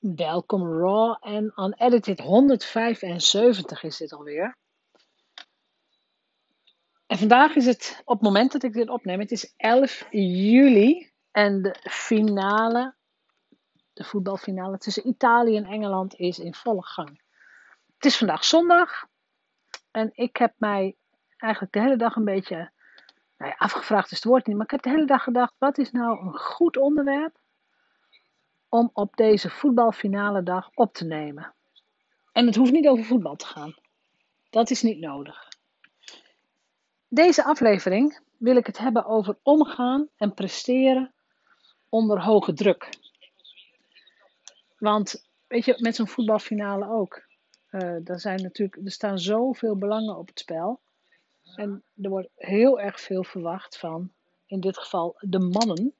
Welkom Raw en Unedited 175 is dit alweer. En vandaag is het, op het moment dat ik dit opneem, het is 11 juli en de finale, de voetbalfinale tussen Italië en Engeland is in volle gang. Het is vandaag zondag en ik heb mij eigenlijk de hele dag een beetje, nou ja, afgevraagd is het woord niet, maar ik heb de hele dag gedacht, wat is nou een goed onderwerp om op deze voetbalfinale dag op te nemen. En het hoeft niet over voetbal te gaan. Dat is niet nodig. Deze aflevering wil ik het hebben over omgaan en presteren onder hoge druk. Want weet je, met zo'n voetbalfinale ook. Uh, er, zijn natuurlijk, er staan zoveel belangen op het spel. En er wordt heel erg veel verwacht van, in dit geval, de mannen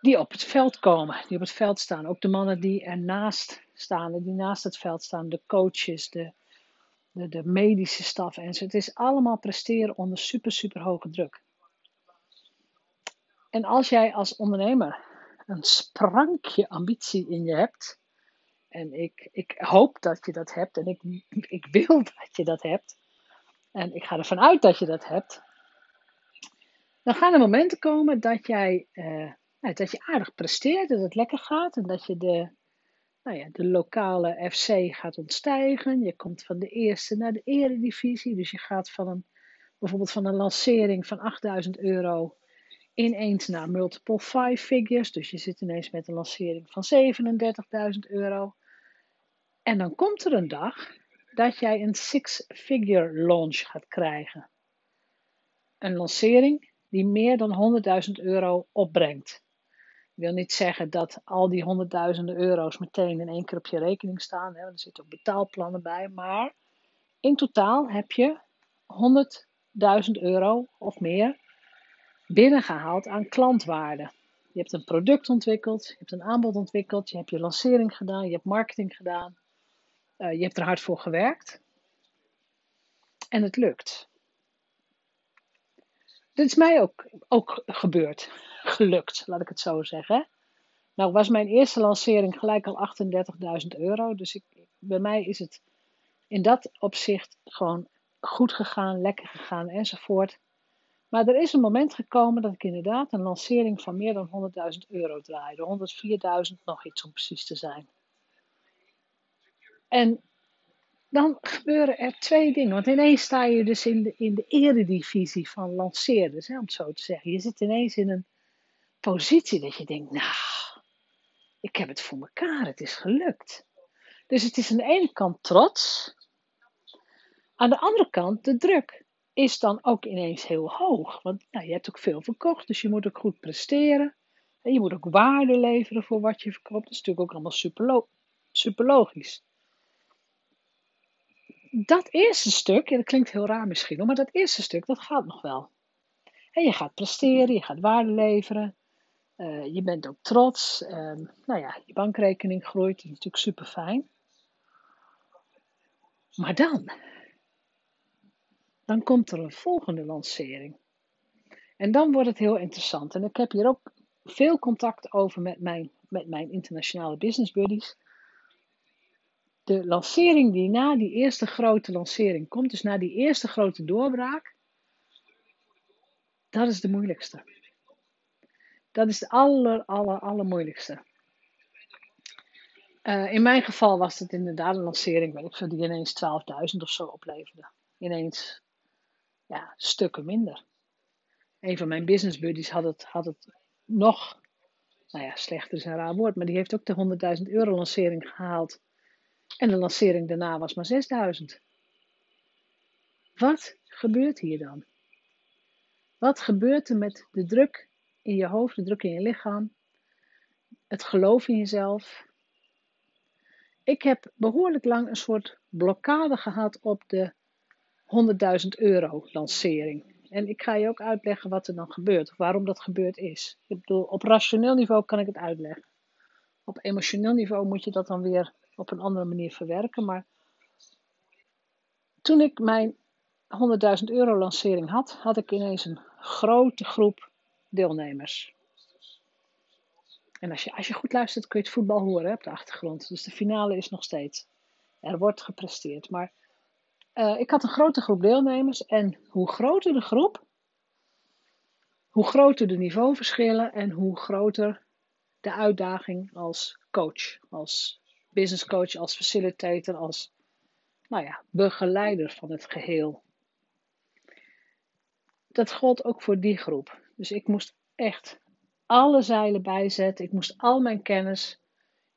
die op het veld komen, die op het veld staan. Ook de mannen die ernaast staan, die naast het veld staan, de coaches, de, de, de medische staf en zo. Het is allemaal presteren onder super, super hoge druk. En als jij als ondernemer een sprankje ambitie in je hebt, en ik, ik hoop dat je dat hebt, en ik, ik wil dat je dat hebt, en ik ga ervan uit dat je dat hebt, dan gaan er momenten komen dat jij eh, nou, dat je aardig presteert, dat het lekker gaat en dat je de, nou ja, de lokale FC gaat ontstijgen. Je komt van de eerste naar de eredivisie, dus je gaat van een, bijvoorbeeld van een lancering van 8000 euro ineens naar multiple five figures. Dus je zit ineens met een lancering van 37.000 euro. En dan komt er een dag dat jij een six-figure launch gaat krijgen. Een lancering die meer dan 100.000 euro opbrengt wil niet zeggen dat al die honderdduizenden euro's meteen in één keer op je rekening staan. Hè, er zitten ook betaalplannen bij. Maar in totaal heb je 100.000 euro of meer binnengehaald aan klantwaarde. Je hebt een product ontwikkeld, je hebt een aanbod ontwikkeld, je hebt je lancering gedaan, je hebt marketing gedaan. Uh, je hebt er hard voor gewerkt. En het lukt. Dit is mij ook, ook gebeurd gelukt, laat ik het zo zeggen. Nou was mijn eerste lancering gelijk al 38.000 euro. Dus ik, bij mij is het in dat opzicht gewoon goed gegaan, lekker gegaan enzovoort. Maar er is een moment gekomen dat ik inderdaad een lancering van meer dan 100.000 euro draaide. 104.000 nog iets om precies te zijn. En dan gebeuren er twee dingen. Want ineens sta je dus in de, in de eredivisie van lanceerders, hè, om het zo te zeggen. Je zit ineens in een positie dat je denkt, nou, ik heb het voor mekaar, het is gelukt. Dus het is aan de ene kant trots, aan de andere kant de druk is dan ook ineens heel hoog. Want nou, je hebt ook veel verkocht, dus je moet ook goed presteren. En je moet ook waarde leveren voor wat je verkoopt. Dat is natuurlijk ook allemaal super, logisch. Dat eerste stuk, dat klinkt heel raar misschien, maar dat eerste stuk, dat gaat nog wel. En je gaat presteren, je gaat waarde leveren. Uh, je bent ook trots. Uh, nou ja, je bankrekening groeit. Dat is natuurlijk super fijn. Maar dan, dan komt er een volgende lancering. En dan wordt het heel interessant. En ik heb hier ook veel contact over met mijn, met mijn internationale business buddies. De lancering die na die eerste grote lancering komt, dus na die eerste grote doorbraak, dat is de moeilijkste. Dat is het aller, aller, allermoeilijkste. Uh, in mijn geval was het inderdaad een lancering, weet ik veel, die ineens 12.000 of zo opleverde. Ineens, ja, stukken minder. Een van mijn business buddies had het, had het nog, nou ja, slechter is een raar woord, maar die heeft ook de 100.000 euro lancering gehaald. En de lancering daarna was maar 6.000. Wat gebeurt hier dan? Wat gebeurt er met de druk in je hoofd, de druk in je lichaam, het geloof in jezelf. Ik heb behoorlijk lang een soort blokkade gehad op de 100.000 euro lancering. En ik ga je ook uitleggen wat er dan gebeurt, of waarom dat gebeurd is. Ik bedoel, op rationeel niveau kan ik het uitleggen. Op emotioneel niveau moet je dat dan weer op een andere manier verwerken. Maar toen ik mijn 100.000 euro lancering had, had ik ineens een grote groep deelnemers. En als je, als je goed luistert, kun je het voetbal horen op de achtergrond. Dus de finale is nog steeds. Er wordt gepresteerd. Maar uh, ik had een grote groep deelnemers. En hoe groter de groep, hoe groter de niveauverschillen en hoe groter de uitdaging als coach, als business coach, als facilitator, als nou ja, begeleider van het geheel. Dat gold ook voor die groep. Dus ik moest echt alle zeilen bijzetten. Ik moest al mijn kennis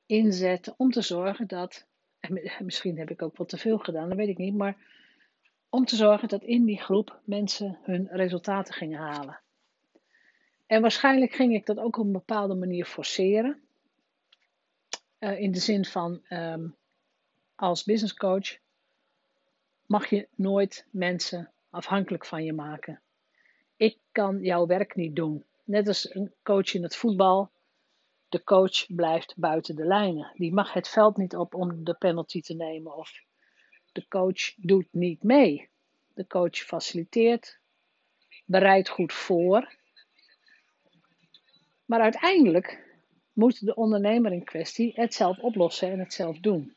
inzetten om te zorgen dat, en misschien heb ik ook wat te veel gedaan, dat weet ik niet, maar om te zorgen dat in die groep mensen hun resultaten gingen halen. En waarschijnlijk ging ik dat ook op een bepaalde manier forceren. Uh, in de zin van um, als business coach mag je nooit mensen afhankelijk van je maken. Ik kan jouw werk niet doen. Net als een coach in het voetbal. De coach blijft buiten de lijnen. Die mag het veld niet op om de penalty te nemen. Of de coach doet niet mee. De coach faciliteert, bereidt goed voor. Maar uiteindelijk moet de ondernemer in kwestie het zelf oplossen en het zelf doen.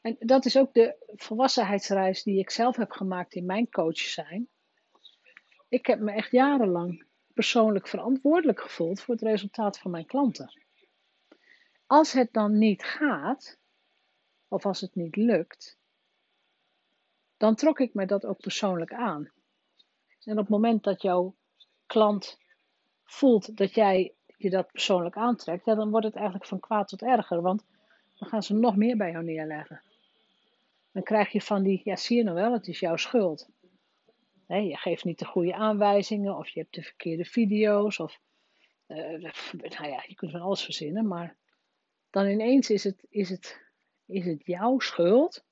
En dat is ook de volwassenheidsreis die ik zelf heb gemaakt in mijn coach zijn. Ik heb me echt jarenlang persoonlijk verantwoordelijk gevoeld voor het resultaat van mijn klanten. Als het dan niet gaat, of als het niet lukt, dan trok ik me dat ook persoonlijk aan. En op het moment dat jouw klant voelt dat jij je dat persoonlijk aantrekt, dan wordt het eigenlijk van kwaad tot erger, want dan gaan ze nog meer bij jou neerleggen. Dan krijg je van die, ja zie je nou wel, het is jouw schuld. Je geeft niet de goede aanwijzingen, of je hebt de verkeerde video's, of uh, nou ja, je kunt van alles verzinnen, maar dan ineens is het, is het, is het jouw schuld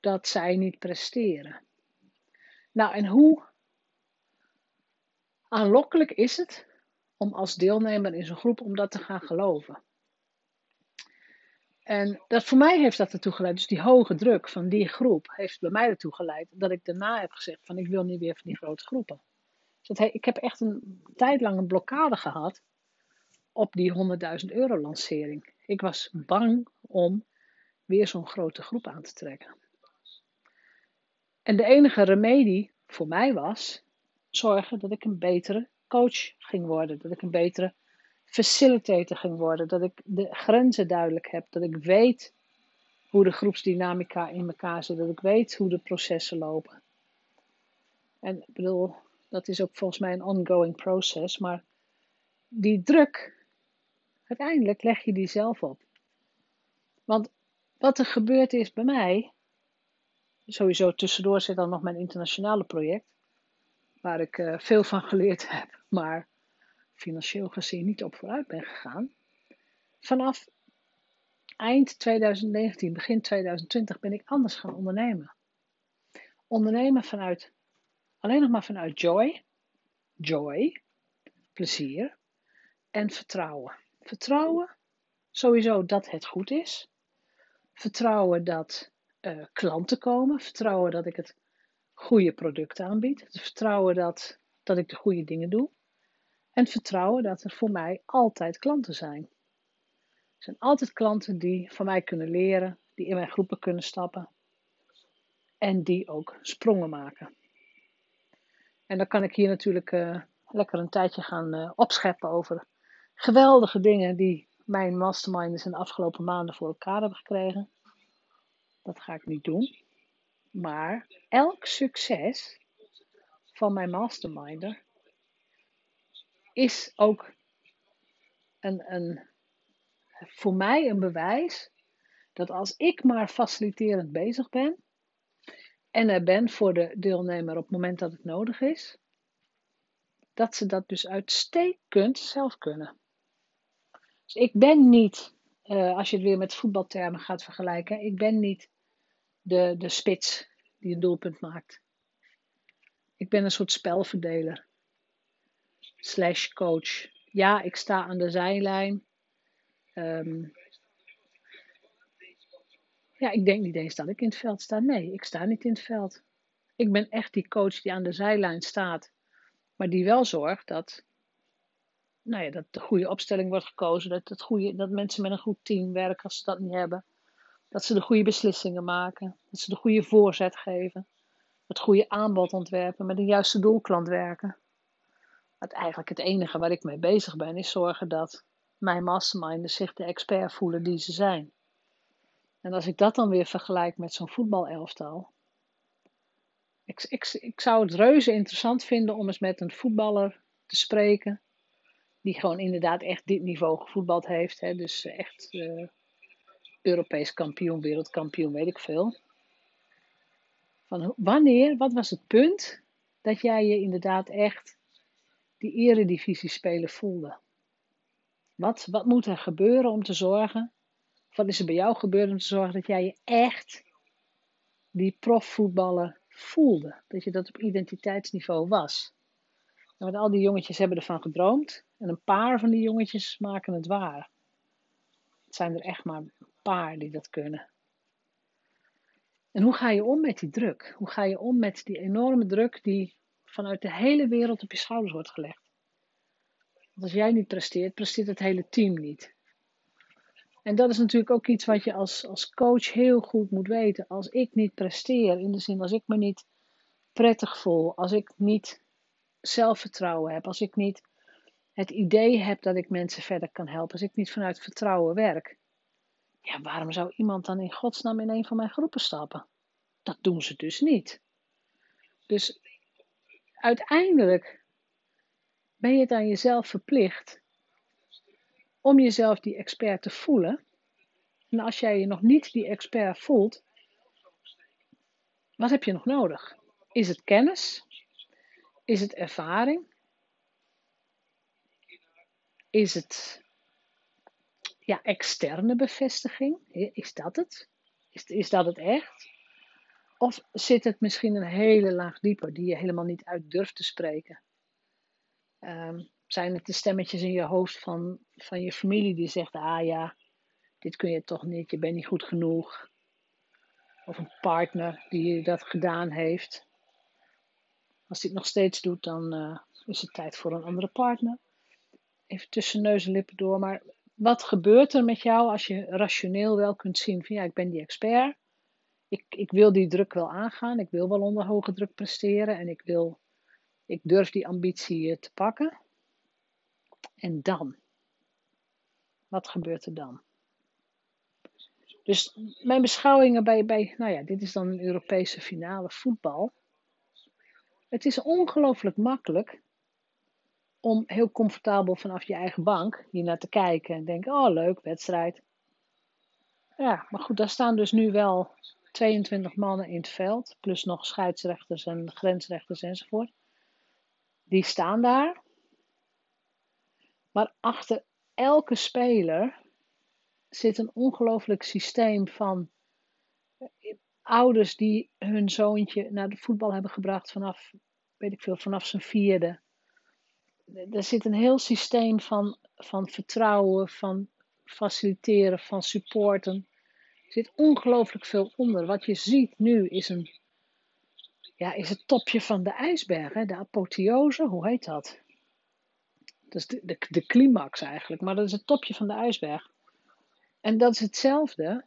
dat zij niet presteren. Nou, en hoe aanlokkelijk is het om als deelnemer in zo'n groep om dat te gaan geloven? En dat voor mij heeft dat ertoe geleid, dus die hoge druk van die groep heeft bij mij ertoe geleid dat ik daarna heb gezegd van ik wil niet weer van die grote groepen. Dus dat, ik heb echt een tijd lang een blokkade gehad op die 100.000 euro lancering. Ik was bang om weer zo'n grote groep aan te trekken. En de enige remedie voor mij was zorgen dat ik een betere coach ging worden, dat ik een betere facilitator ging worden. Dat ik de grenzen duidelijk heb. Dat ik weet hoe de groepsdynamica in elkaar zit. Dat ik weet hoe de processen lopen. En ik bedoel, dat is ook volgens mij een ongoing proces. Maar die druk, uiteindelijk leg je die zelf op. Want wat er gebeurd is bij mij, sowieso tussendoor zit dan nog mijn internationale project, waar ik uh, veel van geleerd heb. Maar financieel gezien niet op vooruit ben gegaan. Vanaf eind 2019, begin 2020 ben ik anders gaan ondernemen. Ondernemen vanuit, alleen nog maar vanuit joy, joy, plezier en vertrouwen. Vertrouwen sowieso dat het goed is. Vertrouwen dat uh, klanten komen. Vertrouwen dat ik het goede product aanbied. Vertrouwen dat, dat ik de goede dingen doe. En vertrouwen dat er voor mij altijd klanten zijn. Er zijn altijd klanten die van mij kunnen leren, die in mijn groepen kunnen stappen en die ook sprongen maken. En dan kan ik hier natuurlijk uh, lekker een tijdje gaan uh, opscheppen over geweldige dingen die mijn masterminders in de afgelopen maanden voor elkaar hebben gekregen. Dat ga ik niet doen. Maar elk succes van mijn masterminder is ook een, een, voor mij een bewijs dat als ik maar faciliterend bezig ben en er ben voor de deelnemer op het moment dat het nodig is, dat ze dat dus uitstekend zelf kunnen. Dus ik ben niet, uh, als je het weer met voetbaltermen gaat vergelijken, ik ben niet de, de spits die een doelpunt maakt. Ik ben een soort spelverdeler slash coach. Ja, ik sta aan de zijlijn. Um, ja, ik denk niet eens dat ik in het veld sta. Nee, ik sta niet in het veld. Ik ben echt die coach die aan de zijlijn staat, maar die wel zorgt dat nou ja, dat de goede opstelling wordt gekozen. Dat, het goede, dat mensen met een goed team werken als ze dat niet hebben. Dat ze de goede beslissingen maken. Dat ze de goede voorzet geven. Het goede aanbod ontwerpen. Met de juiste doelklant werken. Eigenlijk het enige waar ik mee bezig ben is zorgen dat mijn masterminders zich de expert voelen die ze zijn. En als ik dat dan weer vergelijk met zo'n voetbalelftal. Ik, ik, ik zou het reuze interessant vinden om eens met een voetballer te spreken. Die gewoon inderdaad echt dit niveau gevoetbald heeft. Hè, dus echt uh, Europees kampioen, wereldkampioen, weet ik veel. Van wanneer, wat was het punt dat jij je inderdaad echt die eredivisie spelen voelde? Wat, wat moet er gebeuren om te zorgen, wat is er bij jou gebeurd om te zorgen dat jij je echt die profvoetballer voelde? Dat je dat op identiteitsniveau was. want al die jongetjes hebben ervan gedroomd en een paar van die jongetjes maken het waar. Het zijn er echt maar een paar die dat kunnen. En hoe ga je om met die druk? Hoe ga je om met die enorme druk die vanuit de hele wereld op je schouders wordt gelegd? Want als jij niet presteert, presteert het hele team niet. En dat is natuurlijk ook iets wat je als, als coach heel goed moet weten. Als ik niet presteer, in de zin als ik me niet prettig voel, als ik niet zelfvertrouwen heb, als ik niet het idee heb dat ik mensen verder kan helpen, als ik niet vanuit vertrouwen werk, ja, waarom zou iemand dan in godsnaam in een van mijn groepen stappen? Dat doen ze dus niet. Dus uiteindelijk ben je het aan jezelf verplicht om jezelf die expert te voelen. En als jij je nog niet die expert voelt, wat heb je nog nodig? Is het kennis? Is het ervaring? Is het ja, externe bevestiging? Is dat het? Is, is dat het echt? Of zit het misschien een hele laag dieper die je helemaal niet uit durft te spreken? Um, zijn het de stemmetjes in je hoofd van, van je familie die zegt: Ah ja, dit kun je toch niet, je bent niet goed genoeg. Of een partner die dat gedaan heeft. Als het nog steeds doet, dan uh, is het tijd voor een andere partner. Even tussen neus en lippen door. Maar wat gebeurt er met jou als je rationeel wel kunt zien van ja, ik ben die expert. Ik, ik wil die druk wel aangaan. Ik wil wel onder hoge druk presteren. En ik, wil, ik durf die ambitie eh, te pakken. En dan? Wat gebeurt er dan? Dus mijn beschouwingen bij, bij, nou ja, dit is dan een Europese finale voetbal. Het is ongelooflijk makkelijk om heel comfortabel vanaf je eigen bank hier naar te kijken en denken: oh leuk, wedstrijd. Ja, maar goed, daar staan dus nu wel 22 mannen in het veld, plus nog scheidsrechters en grensrechters enzovoort. Die staan daar. Maar achter elke speler zit een ongelooflijk systeem van eh, ouders die hun zoontje naar de voetbal hebben gebracht vanaf, weet ik veel, vanaf zijn vierde. Er zit een heel systeem van, van vertrouwen, van faciliteren, van supporten. Er zit ongelooflijk veel onder. Wat je ziet nu is een, ja, is het topje van de ijsberg, hè? de apotheose, hoe heet dat? Dat is de, de, de climax eigenlijk, maar dat is het topje van de ijsberg. En dat is hetzelfde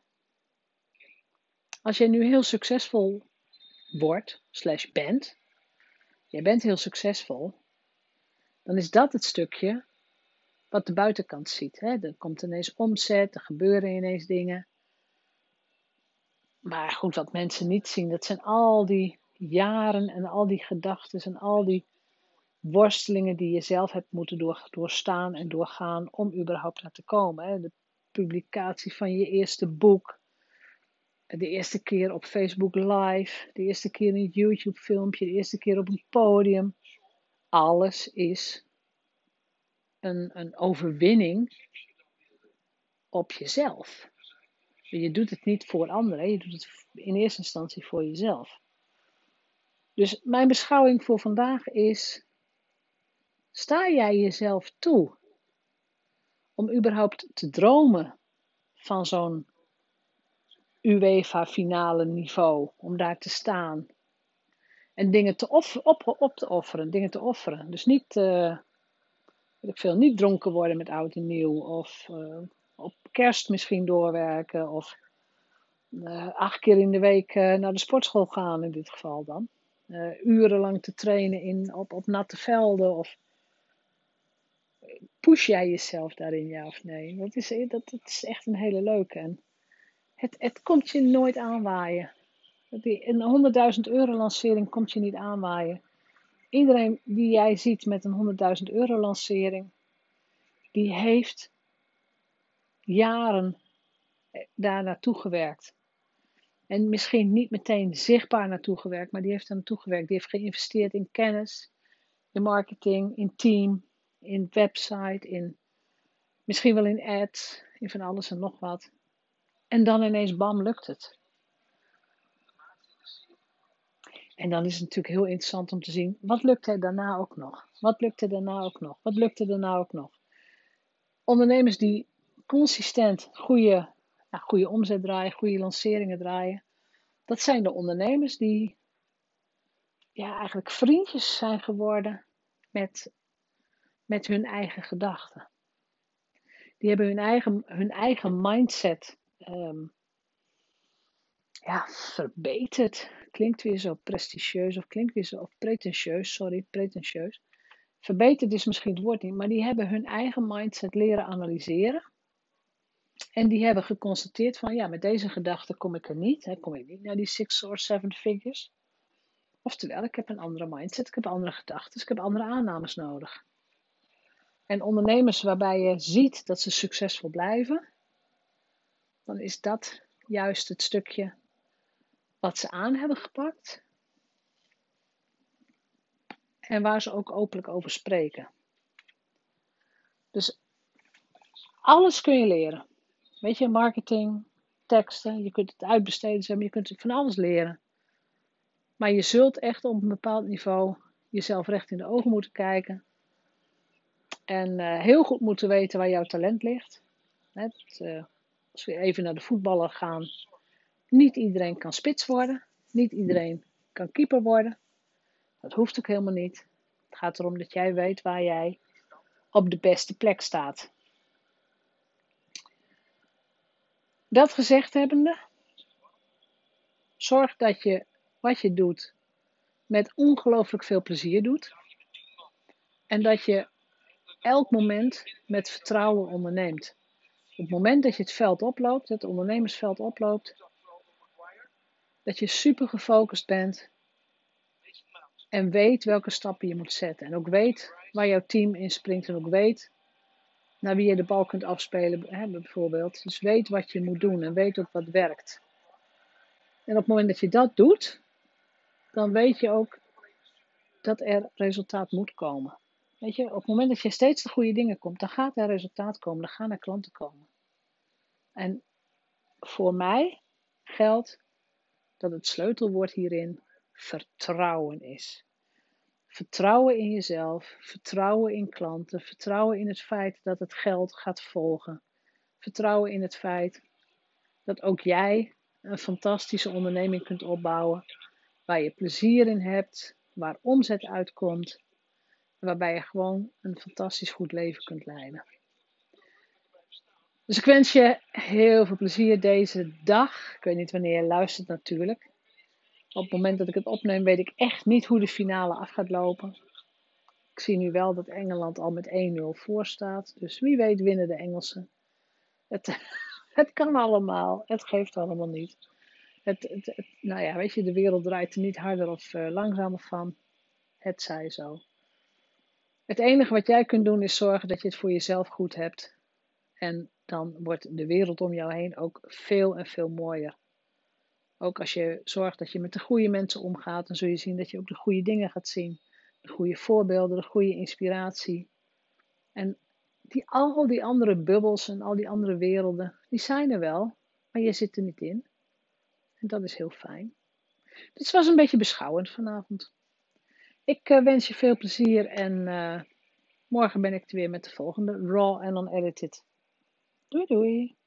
als jij nu heel succesvol wordt, slash bent, jij bent heel succesvol, dan is dat het stukje wat de buitenkant ziet. Hè? Er komt ineens omzet, er gebeuren ineens dingen. Maar goed, wat mensen niet zien, dat zijn al die jaren en al die gedachten en al die worstelingen die je zelf hebt moeten door, doorstaan en doorgaan om überhaupt naar te komen. Hè. De publicatie van je eerste boek, de eerste keer op Facebook Live, de eerste keer in een YouTube filmpje, de eerste keer op een podium. Alles is een, een overwinning op jezelf. Je doet het niet voor anderen, je doet het in eerste instantie voor jezelf. Dus mijn beschouwing voor vandaag is Sta jij jezelf toe om überhaupt te dromen van zo'n UEFA finale niveau, om daar te staan en dingen te op, op te offeren, dingen te offeren. Dus niet, uh, ik veel, niet dronken worden met oud en nieuw. Of uh, op kerst misschien doorwerken. Of uh, acht keer in de week uh, naar de sportschool gaan in dit geval dan. urenlang te trainen in, op, op natte velden. Of push jij jezelf daarin, ja of nee? Dat is, dat, dat is echt een hele leuke. En het, het komt je nooit aanwaaien. Een 100.000 euro lancering komt je niet aanwaaien. Iedereen die jij ziet met een 100.000 euro lancering, die heeft jaren daar naartoe gewerkt. En misschien niet meteen zichtbaar naartoe gewerkt, maar die heeft er naartoe gewerkt. Die heeft geïnvesteerd in kennis, in marketing, in team, in website, in misschien wel in ads, in van alles en nog wat. En dan ineens, bam, lukt het. En dan is het natuurlijk heel interessant om te zien, wat lukt daarna ook nog? Wat lukt daarna ook nog? Wat lukt er daarna ook nog? Ondernemers die consistent goede, goede omzet draaien, goede lanceringen draaien, dat zijn de ondernemers die ja, eigenlijk vriendjes zijn geworden met, met hun eigen gedachten. Die hebben hun eigen, hun eigen mindset um, ja, verbeterd. Klinkt weer zo prestigieus of klinkt weer zo of pretentieus, sorry, pretentieus. Verbeterd is misschien het woord niet, maar die hebben hun eigen mindset leren analyseren. En die hebben geconstateerd van ja, met deze gedachte kom ik er niet. Hè, kom ik niet naar die six or seven figures. Oftewel, ik heb een andere mindset, ik heb andere gedachten, ik heb andere aannames nodig. En ondernemers waarbij je ziet dat ze succesvol blijven, dan is dat juist het stukje wat ze aan hebben gepakt en waar ze ook openlijk over spreken. Dus alles kun je leren. Weet je, marketing, teksten, je kunt het uitbesteden, je kunt van alles leren. Maar je zult echt op een bepaald niveau jezelf recht in de ogen moeten kijken. En uh, heel goed moeten weten waar jouw talent ligt. Uh, als we even naar de voetballen gaan, niet iedereen kan spits worden. Niet iedereen kan keeper worden. Dat hoeft ook helemaal niet. Het gaat erom dat jij weet waar jij op de beste plek staat. Dat gezegd hebbende, zorg dat je wat je doet met ongelooflijk veel plezier doet. En dat je elk moment met vertrouwen onderneemt. Op het moment dat je het veld oploopt, het ondernemersveld oploopt, dat je super gefocust bent en weet welke stappen je moet zetten. En ook weet waar jouw team in springt en ook weet naar wie je de bal kunt afspelen, hè, bijvoorbeeld. Dus weet wat je moet doen en weet ook wat werkt. En op het moment dat je dat doet, dan weet je ook dat er resultaat moet komen. Weet je, op het moment dat je steeds de goede dingen komt, dan gaat er resultaat komen, dan gaan er klanten komen. En voor mij geldt dat het sleutelwoord hierin vertrouwen is. Vertrouwen in jezelf, vertrouwen in klanten, vertrouwen in het feit dat het geld gaat volgen. Vertrouwen in het feit dat ook jij een fantastische onderneming kunt opbouwen waar je plezier in hebt, waar omzet uitkomt waarbij je gewoon een fantastisch goed leven kunt leiden. Dus ik wens je heel veel plezier deze dag. Ik weet niet wanneer je luistert natuurlijk. Op het moment dat ik het opneem weet ik echt niet hoe de finale af gaat lopen. Ik zie nu wel dat Engeland al met 1-0 voor staat. Dus wie weet winnen de Engelsen. Het, het kan allemaal. Het geeft allemaal niet. Het, het, nou ja, weet je, de wereld draait er niet harder of uh, langzamer van. Het zij zo. Het enige wat jij kunt doen is zorgen dat je het voor jezelf goed hebt. En dan wordt de wereld om jou heen ook veel en veel mooier. Ook als je zorgt dat je met de goede mensen omgaat, dan zul je zien dat je ook de goede dingen gaat zien. De goede voorbeelden, de goede inspiratie. En die, al die andere bubbels en al die andere werelden, die zijn er wel, maar je zit er niet in. En dat is heel fijn. Dit was een beetje beschouwend vanavond. Ik uh, wens je veel plezier en uh, morgen ben ik er weer met de volgende Raw en Unedited. Doei doei!